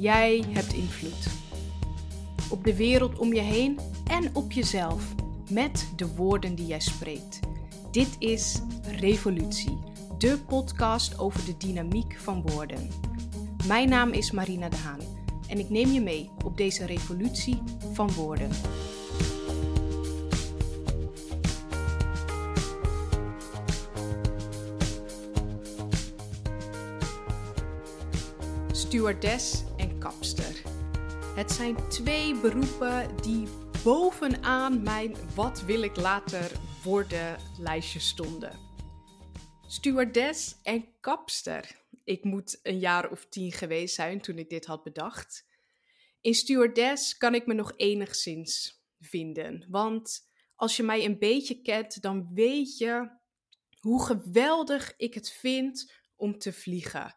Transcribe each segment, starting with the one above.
Jij hebt invloed. Op de wereld om je heen en op jezelf. Met de woorden die jij spreekt. Dit is Revolutie, de podcast over de dynamiek van woorden. Mijn naam is Marina de Haan en ik neem je mee op deze revolutie van woorden. Stewardess. Het zijn twee beroepen die bovenaan mijn wat wil ik later worden lijstje stonden. Stewardess en kapster. Ik moet een jaar of tien geweest zijn toen ik dit had bedacht. In stewardess kan ik me nog enigszins vinden. Want als je mij een beetje kent, dan weet je hoe geweldig ik het vind om te vliegen.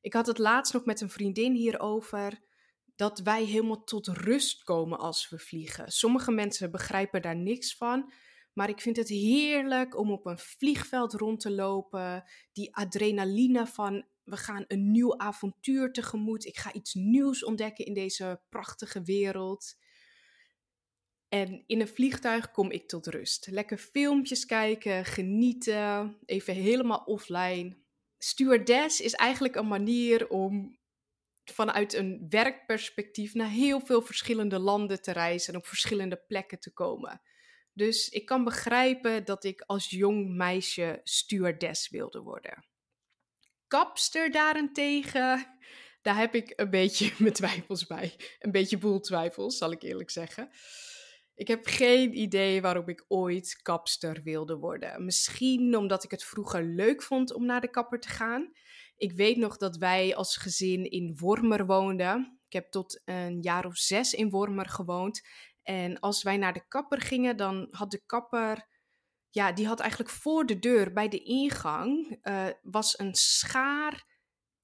Ik had het laatst nog met een vriendin hierover dat wij helemaal tot rust komen als we vliegen. Sommige mensen begrijpen daar niks van, maar ik vind het heerlijk om op een vliegveld rond te lopen. Die adrenaline van we gaan een nieuw avontuur tegemoet. Ik ga iets nieuws ontdekken in deze prachtige wereld. En in een vliegtuig kom ik tot rust. Lekker filmpjes kijken, genieten, even helemaal offline. Stewardess is eigenlijk een manier om vanuit een werkperspectief naar heel veel verschillende landen te reizen en op verschillende plekken te komen. Dus ik kan begrijpen dat ik als jong meisje stewardess wilde worden. Kapster daarentegen, daar heb ik een beetje mijn twijfels bij. Een beetje boel twijfels, zal ik eerlijk zeggen. Ik heb geen idee waarom ik ooit kapster wilde worden. Misschien omdat ik het vroeger leuk vond om naar de kapper te gaan. Ik weet nog dat wij als gezin in Wormer woonden. Ik heb tot een jaar of zes in Wormer gewoond. En als wij naar de kapper gingen, dan had de kapper, ja, die had eigenlijk voor de deur bij de ingang, uh, was een schaar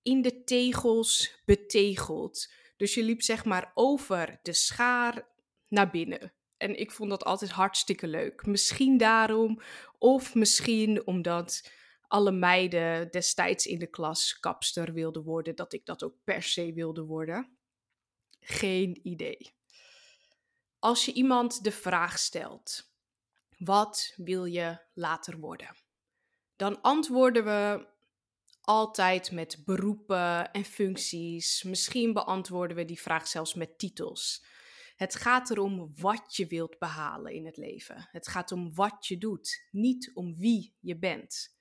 in de tegels betegeld. Dus je liep zeg maar over de schaar naar binnen. En ik vond dat altijd hartstikke leuk. Misschien daarom, of misschien omdat alle meiden destijds in de klas kapster wilden worden, dat ik dat ook per se wilde worden. Geen idee. Als je iemand de vraag stelt: wat wil je later worden? Dan antwoorden we altijd met beroepen en functies. Misschien beantwoorden we die vraag zelfs met titels. Het gaat erom wat je wilt behalen in het leven. Het gaat om wat je doet, niet om wie je bent.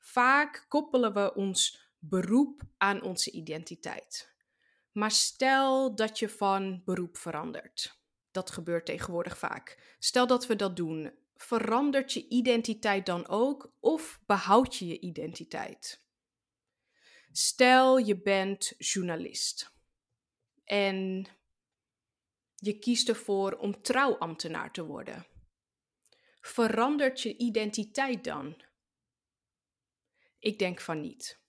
Vaak koppelen we ons beroep aan onze identiteit. Maar stel dat je van beroep verandert. Dat gebeurt tegenwoordig vaak. Stel dat we dat doen. Verandert je identiteit dan ook of behoud je je identiteit? Stel je bent journalist en je kiest ervoor om trouwambtenaar te worden. Verandert je identiteit dan? Ik denk van niet.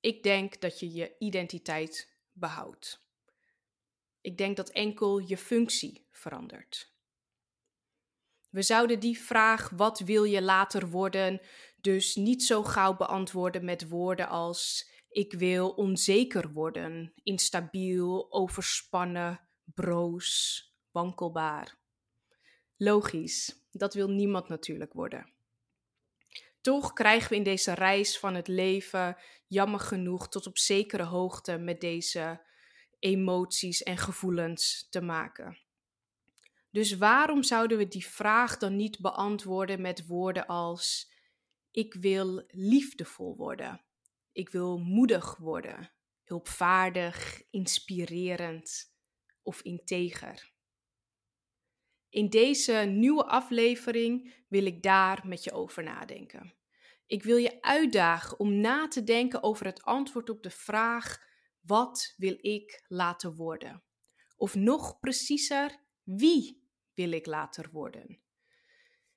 Ik denk dat je je identiteit behoudt. Ik denk dat enkel je functie verandert. We zouden die vraag: wat wil je later worden? dus niet zo gauw beantwoorden met woorden als: ik wil onzeker worden, instabiel, overspannen, broos, wankelbaar. Logisch, dat wil niemand natuurlijk worden. Toch krijgen we in deze reis van het leven jammer genoeg tot op zekere hoogte met deze emoties en gevoelens te maken. Dus waarom zouden we die vraag dan niet beantwoorden met woorden als: Ik wil liefdevol worden, ik wil moedig worden, hulpvaardig, inspirerend, of integer. In deze nieuwe aflevering wil ik daar met je over nadenken. Ik wil je uitdagen om na te denken over het antwoord op de vraag: wat wil ik later worden? Of nog preciezer, wie wil ik later worden?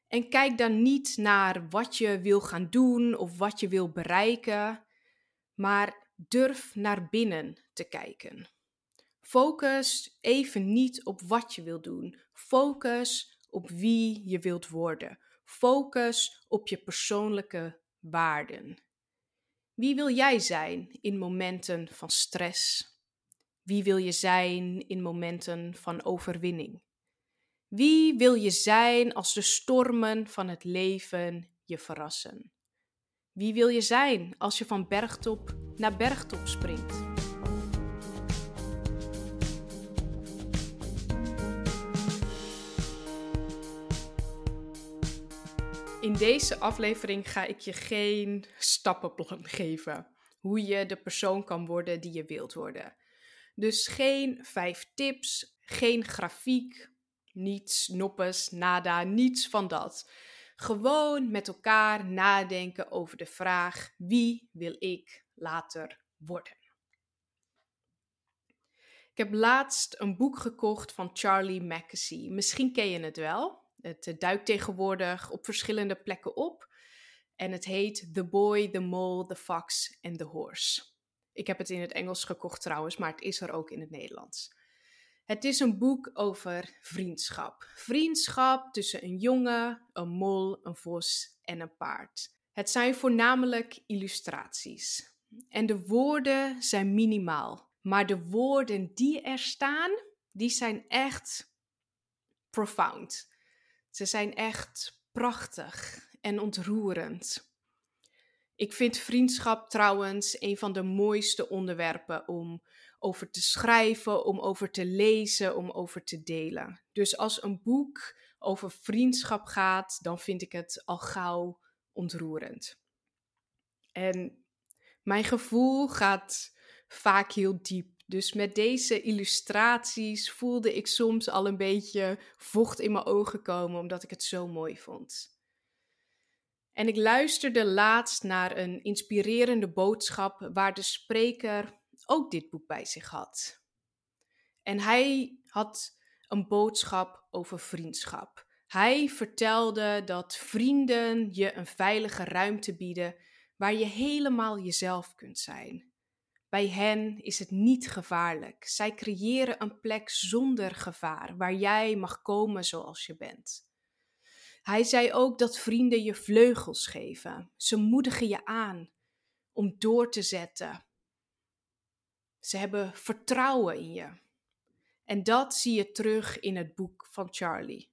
En kijk dan niet naar wat je wil gaan doen of wat je wil bereiken, maar durf naar binnen te kijken. Focus even niet op wat je wilt doen. Focus op wie je wilt worden. Focus op je persoonlijke waarden. Wie wil jij zijn in momenten van stress? Wie wil je zijn in momenten van overwinning? Wie wil je zijn als de stormen van het leven je verrassen? Wie wil je zijn als je van bergtop naar bergtop springt? In deze aflevering ga ik je geen stappenplan geven. Hoe je de persoon kan worden die je wilt worden. Dus geen vijf tips, geen grafiek, niets, noppes, nada, niets van dat. Gewoon met elkaar nadenken over de vraag: wie wil ik later worden? Ik heb laatst een boek gekocht van Charlie Mackesy. Misschien ken je het wel. Het eh, duikt tegenwoordig op verschillende plekken op. En het heet The Boy, The Mole, The Fox and The Horse. Ik heb het in het Engels gekocht trouwens, maar het is er ook in het Nederlands. Het is een boek over vriendschap. Vriendschap tussen een jongen, een mol, een vos en een paard. Het zijn voornamelijk illustraties. En de woorden zijn minimaal. Maar de woorden die er staan, die zijn echt profound. Ze zijn echt prachtig en ontroerend. Ik vind vriendschap trouwens een van de mooiste onderwerpen om over te schrijven, om over te lezen, om over te delen. Dus als een boek over vriendschap gaat, dan vind ik het al gauw ontroerend. En mijn gevoel gaat vaak heel diep. Dus met deze illustraties voelde ik soms al een beetje vocht in mijn ogen komen, omdat ik het zo mooi vond. En ik luisterde laatst naar een inspirerende boodschap waar de spreker ook dit boek bij zich had. En hij had een boodschap over vriendschap. Hij vertelde dat vrienden je een veilige ruimte bieden waar je helemaal jezelf kunt zijn. Bij hen is het niet gevaarlijk. Zij creëren een plek zonder gevaar waar jij mag komen zoals je bent. Hij zei ook dat vrienden je vleugels geven. Ze moedigen je aan om door te zetten. Ze hebben vertrouwen in je. En dat zie je terug in het boek van Charlie.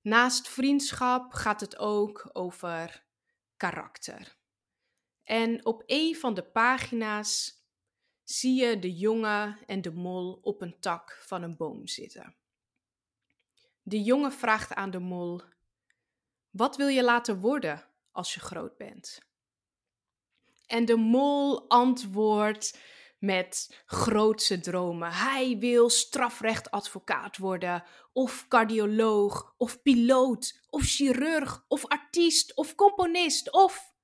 Naast vriendschap gaat het ook over karakter. En op een van de pagina's zie je de jongen en de mol op een tak van een boom zitten. De jongen vraagt aan de mol: Wat wil je laten worden als je groot bent? En de mol antwoordt met grootse dromen. Hij wil strafrechtadvocaat worden, of cardioloog, of piloot, of chirurg, of artiest, of componist, of.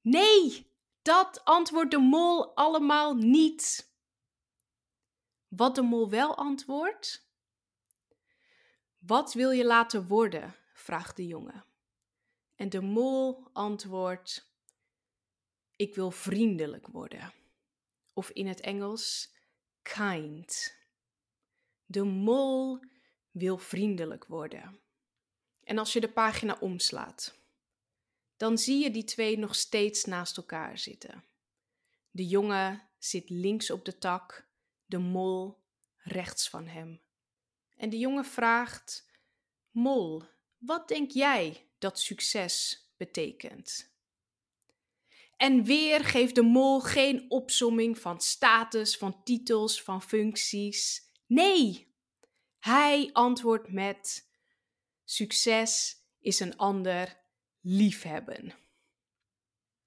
Nee, dat antwoordt de mol allemaal niet. Wat de mol wel antwoordt? Wat wil je laten worden? vraagt de jongen. En de mol antwoordt: Ik wil vriendelijk worden. Of in het Engels: kind. De mol wil vriendelijk worden. En als je de pagina omslaat, dan zie je die twee nog steeds naast elkaar zitten. De jongen zit links op de tak, de mol rechts van hem. En de jongen vraagt: Mol, wat denk jij dat succes betekent? En weer geeft de mol geen opsomming van status, van titels, van functies. Nee, hij antwoordt met: Succes is een ander liefhebben.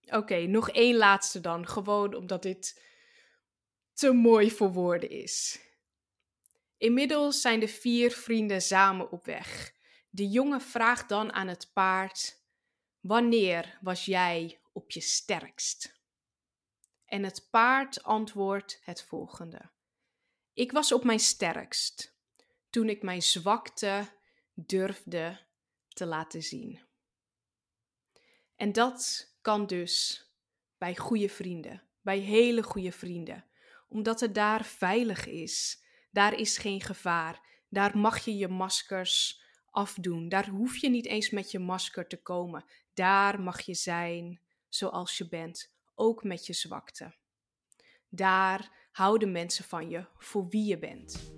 Oké, nog één laatste dan, gewoon omdat dit te mooi voor woorden is. Inmiddels zijn de vier vrienden samen op weg. De jongen vraagt dan aan het paard: Wanneer was jij op je sterkst? En het paard antwoordt het volgende: Ik was op mijn sterkst toen ik mijn zwakte durfde te laten zien. En dat kan dus bij goede vrienden, bij hele goede vrienden, omdat het daar veilig is. Daar is geen gevaar. Daar mag je je maskers afdoen. Daar hoef je niet eens met je masker te komen. Daar mag je zijn zoals je bent, ook met je zwakte. Daar houden mensen van je voor wie je bent.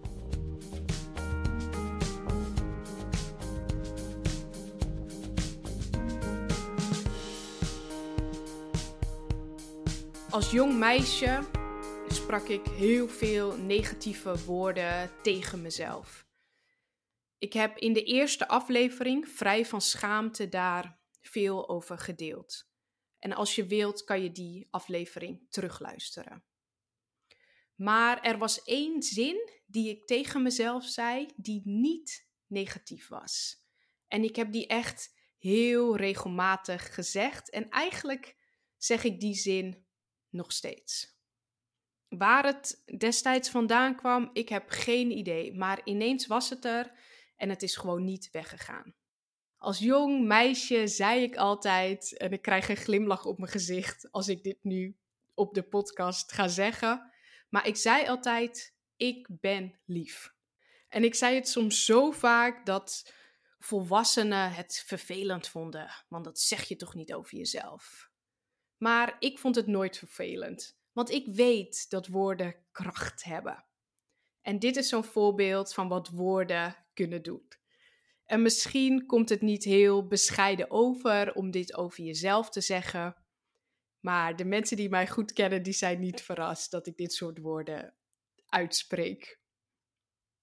Als jong meisje sprak ik heel veel negatieve woorden tegen mezelf. Ik heb in de eerste aflevering, vrij van schaamte, daar veel over gedeeld. En als je wilt, kan je die aflevering terugluisteren. Maar er was één zin die ik tegen mezelf zei, die niet negatief was. En ik heb die echt heel regelmatig gezegd. En eigenlijk zeg ik die zin nog steeds. Waar het destijds vandaan kwam, ik heb geen idee. Maar ineens was het er en het is gewoon niet weggegaan. Als jong meisje zei ik altijd, en ik krijg een glimlach op mijn gezicht als ik dit nu op de podcast ga zeggen. Maar ik zei altijd: Ik ben lief. En ik zei het soms zo vaak dat volwassenen het vervelend vonden, want dat zeg je toch niet over jezelf. Maar ik vond het nooit vervelend, want ik weet dat woorden kracht hebben. En dit is zo'n voorbeeld van wat woorden kunnen doen. En misschien komt het niet heel bescheiden over om dit over jezelf te zeggen. Maar de mensen die mij goed kennen, die zijn niet verrast dat ik dit soort woorden uitspreek.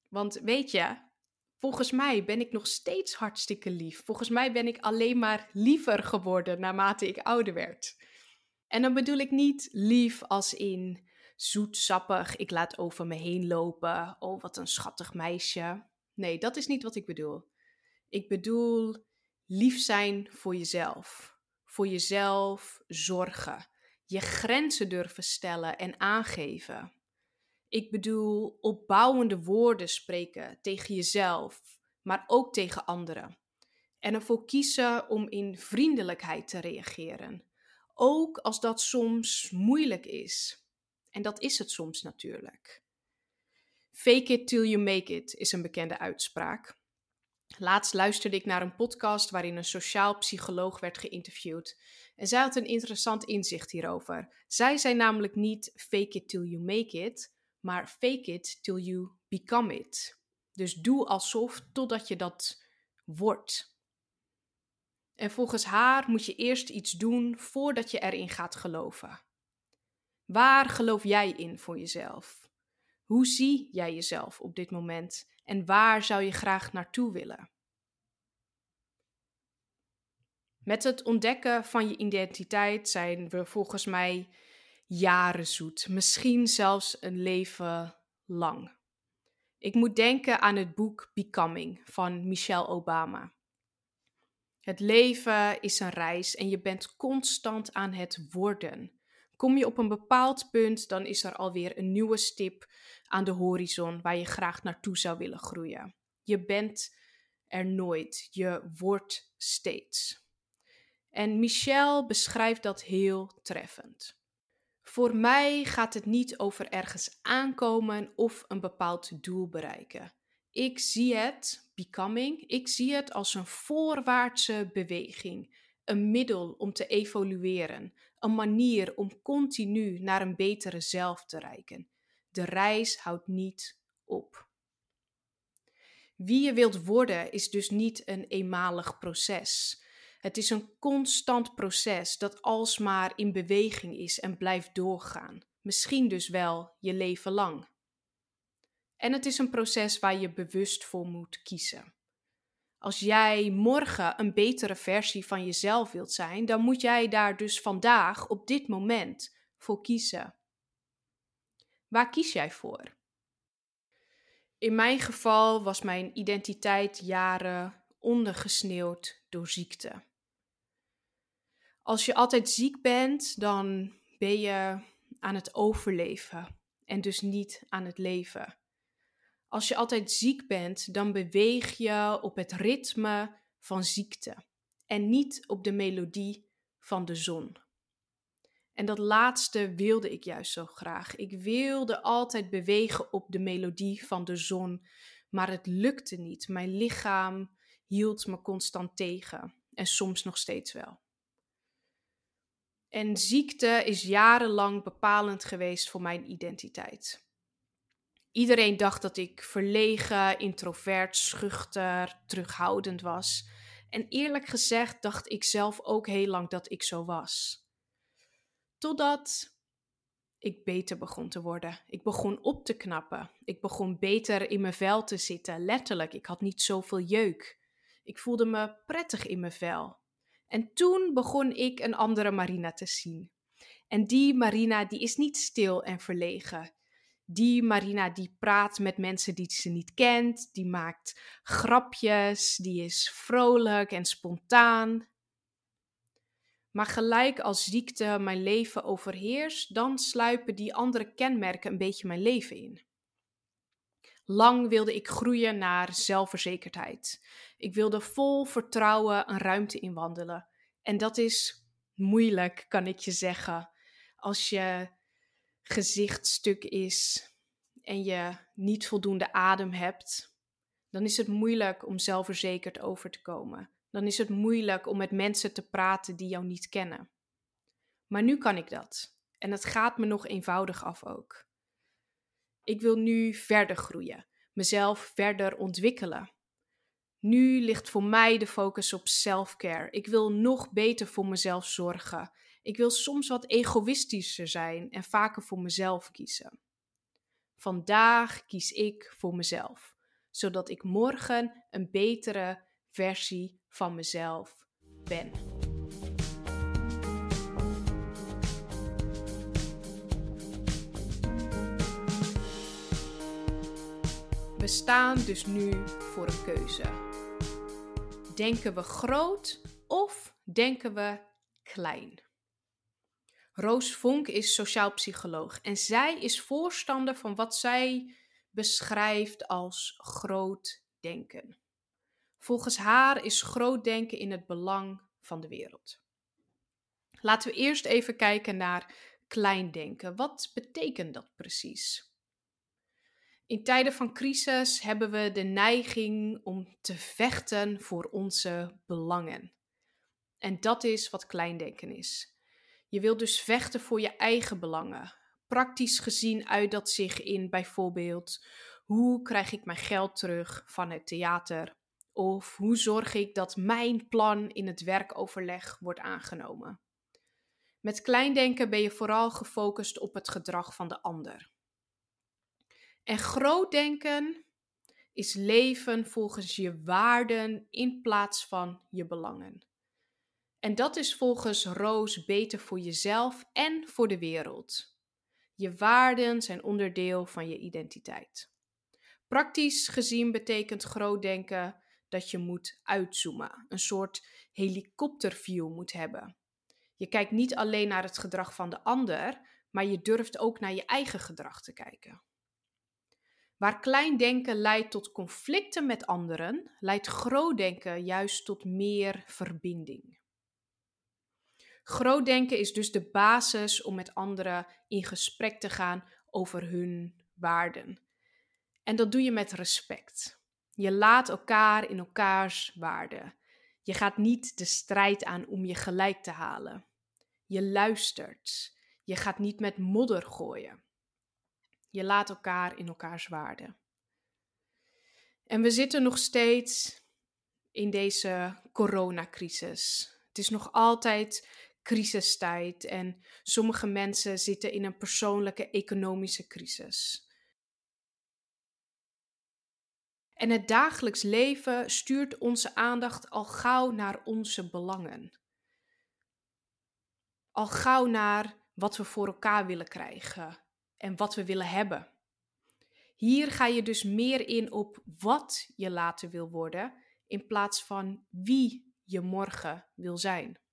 Want weet je, volgens mij ben ik nog steeds hartstikke lief. Volgens mij ben ik alleen maar liever geworden naarmate ik ouder werd. En dan bedoel ik niet lief als in zoetsappig, ik laat over me heen lopen. Oh, wat een schattig meisje. Nee, dat is niet wat ik bedoel. Ik bedoel lief zijn voor jezelf. Voor jezelf zorgen. Je grenzen durven stellen en aangeven. Ik bedoel opbouwende woorden spreken tegen jezelf, maar ook tegen anderen. En ervoor kiezen om in vriendelijkheid te reageren. Ook als dat soms moeilijk is. En dat is het soms natuurlijk. Fake it till you make it is een bekende uitspraak. Laatst luisterde ik naar een podcast waarin een sociaal psycholoog werd geïnterviewd. En zij had een interessant inzicht hierover. Zij zei namelijk niet fake it till you make it, maar fake it till you become it. Dus doe alsof totdat je dat wordt. En volgens haar moet je eerst iets doen voordat je erin gaat geloven. Waar geloof jij in voor jezelf? Hoe zie jij jezelf op dit moment en waar zou je graag naartoe willen? Met het ontdekken van je identiteit zijn we volgens mij jaren zoet, misschien zelfs een leven lang. Ik moet denken aan het boek Becoming van Michelle Obama. Het leven is een reis en je bent constant aan het worden. Kom je op een bepaald punt, dan is er alweer een nieuwe stip aan de horizon waar je graag naartoe zou willen groeien. Je bent er nooit, je wordt steeds. En Michel beschrijft dat heel treffend. Voor mij gaat het niet over ergens aankomen of een bepaald doel bereiken. Ik zie het, becoming, ik zie het als een voorwaartse beweging, een middel om te evolueren, een manier om continu naar een betere zelf te reiken. De reis houdt niet op. Wie je wilt worden is dus niet een eenmalig proces. Het is een constant proces dat alsmaar in beweging is en blijft doorgaan. Misschien dus wel je leven lang. En het is een proces waar je bewust voor moet kiezen. Als jij morgen een betere versie van jezelf wilt zijn, dan moet jij daar dus vandaag, op dit moment, voor kiezen. Waar kies jij voor? In mijn geval was mijn identiteit jaren ondergesneeuwd door ziekte. Als je altijd ziek bent, dan ben je aan het overleven en dus niet aan het leven. Als je altijd ziek bent, dan beweeg je op het ritme van ziekte en niet op de melodie van de zon. En dat laatste wilde ik juist zo graag. Ik wilde altijd bewegen op de melodie van de zon, maar het lukte niet. Mijn lichaam hield me constant tegen en soms nog steeds wel. En ziekte is jarenlang bepalend geweest voor mijn identiteit. Iedereen dacht dat ik verlegen, introvert, schuchter, terughoudend was. En eerlijk gezegd dacht ik zelf ook heel lang dat ik zo was. Totdat ik beter begon te worden. Ik begon op te knappen. Ik begon beter in mijn vel te zitten, letterlijk. Ik had niet zoveel jeuk. Ik voelde me prettig in mijn vel. En toen begon ik een andere Marina te zien. En die Marina die is niet stil en verlegen. Die Marina die praat met mensen die ze niet kent, die maakt grapjes, die is vrolijk en spontaan. Maar gelijk als ziekte mijn leven overheerst, dan sluipen die andere kenmerken een beetje mijn leven in. Lang wilde ik groeien naar zelfverzekerdheid. Ik wilde vol vertrouwen een ruimte inwandelen. En dat is moeilijk, kan ik je zeggen. Als je gezicht stuk is en je niet voldoende adem hebt, dan is het moeilijk om zelfverzekerd over te komen. Dan is het moeilijk om met mensen te praten die jou niet kennen. Maar nu kan ik dat. En het gaat me nog eenvoudig af ook. Ik wil nu verder groeien, mezelf verder ontwikkelen. Nu ligt voor mij de focus op self-care. Ik wil nog beter voor mezelf zorgen. Ik wil soms wat egoïstischer zijn en vaker voor mezelf kiezen. Vandaag kies ik voor mezelf, zodat ik morgen een betere versie van mezelf ben. We staan dus nu voor een keuze. Denken we groot of denken we klein? Roos Vonk is sociaal psycholoog en zij is voorstander van wat zij beschrijft als groot denken. Volgens haar is groot denken in het belang van de wereld. Laten we eerst even kijken naar klein denken. Wat betekent dat precies? In tijden van crisis hebben we de neiging om te vechten voor onze belangen. En dat is wat kleindenken is. Je wilt dus vechten voor je eigen belangen. Praktisch gezien uit dat zich in bijvoorbeeld hoe krijg ik mijn geld terug van het theater? Of hoe zorg ik dat mijn plan in het werkoverleg wordt aangenomen? Met kleindenken ben je vooral gefocust op het gedrag van de ander. En groot denken is leven volgens je waarden in plaats van je belangen. En dat is volgens Roos beter voor jezelf en voor de wereld. Je waarden zijn onderdeel van je identiteit. Praktisch gezien betekent groot denken dat je moet uitzoomen, een soort helikopterview moet hebben. Je kijkt niet alleen naar het gedrag van de ander, maar je durft ook naar je eigen gedrag te kijken. Waar klein denken leidt tot conflicten met anderen, leidt groot denken juist tot meer verbinding. Groot denken is dus de basis om met anderen in gesprek te gaan over hun waarden. En dat doe je met respect. Je laat elkaar in elkaars waarden. Je gaat niet de strijd aan om je gelijk te halen. Je luistert. Je gaat niet met modder gooien. Je laat elkaar in elkaars waarden. En we zitten nog steeds in deze coronacrisis. Het is nog altijd crisistijd en sommige mensen zitten in een persoonlijke economische crisis. En het dagelijks leven stuurt onze aandacht al gauw naar onze belangen. Al gauw naar wat we voor elkaar willen krijgen en wat we willen hebben. Hier ga je dus meer in op wat je later wil worden, in plaats van wie je morgen wil zijn.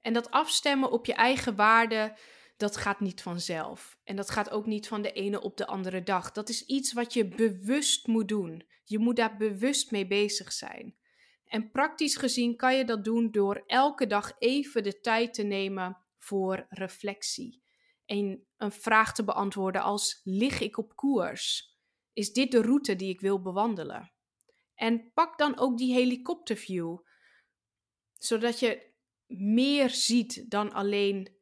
En dat afstemmen op je eigen waarden, dat gaat niet vanzelf. En dat gaat ook niet van de ene op de andere dag. Dat is iets wat je bewust moet doen. Je moet daar bewust mee bezig zijn. En praktisch gezien kan je dat doen door elke dag even de tijd te nemen voor reflectie. En een vraag te beantwoorden als: lig ik op koers? Is dit de route die ik wil bewandelen? En pak dan ook die helikopterview, zodat je meer ziet dan alleen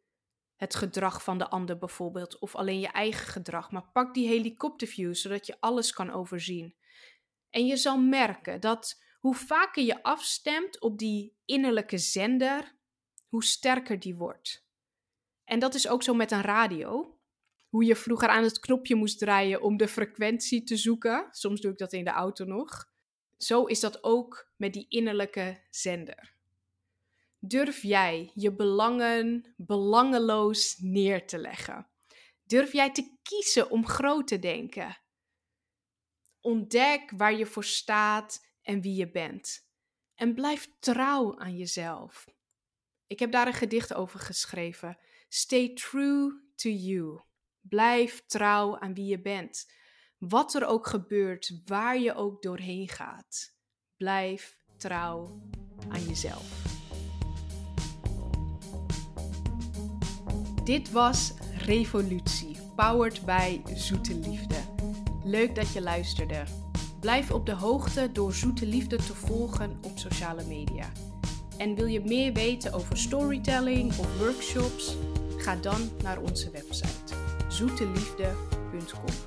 het gedrag van de ander bijvoorbeeld, of alleen je eigen gedrag, maar pak die helikopterview zodat je alles kan overzien. En je zal merken dat hoe vaker je afstemt op die innerlijke zender, hoe sterker die wordt. En dat is ook zo met een radio. Hoe je vroeger aan het knopje moest draaien om de frequentie te zoeken. Soms doe ik dat in de auto nog. Zo is dat ook met die innerlijke zender. Durf jij je belangen belangeloos neer te leggen? Durf jij te kiezen om groot te denken? Ontdek waar je voor staat en wie je bent. En blijf trouw aan jezelf. Ik heb daar een gedicht over geschreven. Stay true to you. Blijf trouw aan wie je bent. Wat er ook gebeurt, waar je ook doorheen gaat. Blijf trouw aan jezelf. Dit was Revolutie, powered by Zoete Liefde. Leuk dat je luisterde. Blijf op de hoogte door Zoete Liefde te volgen op sociale media. En wil je meer weten over storytelling of workshops? Ga dan naar onze website zoeteliefde.com.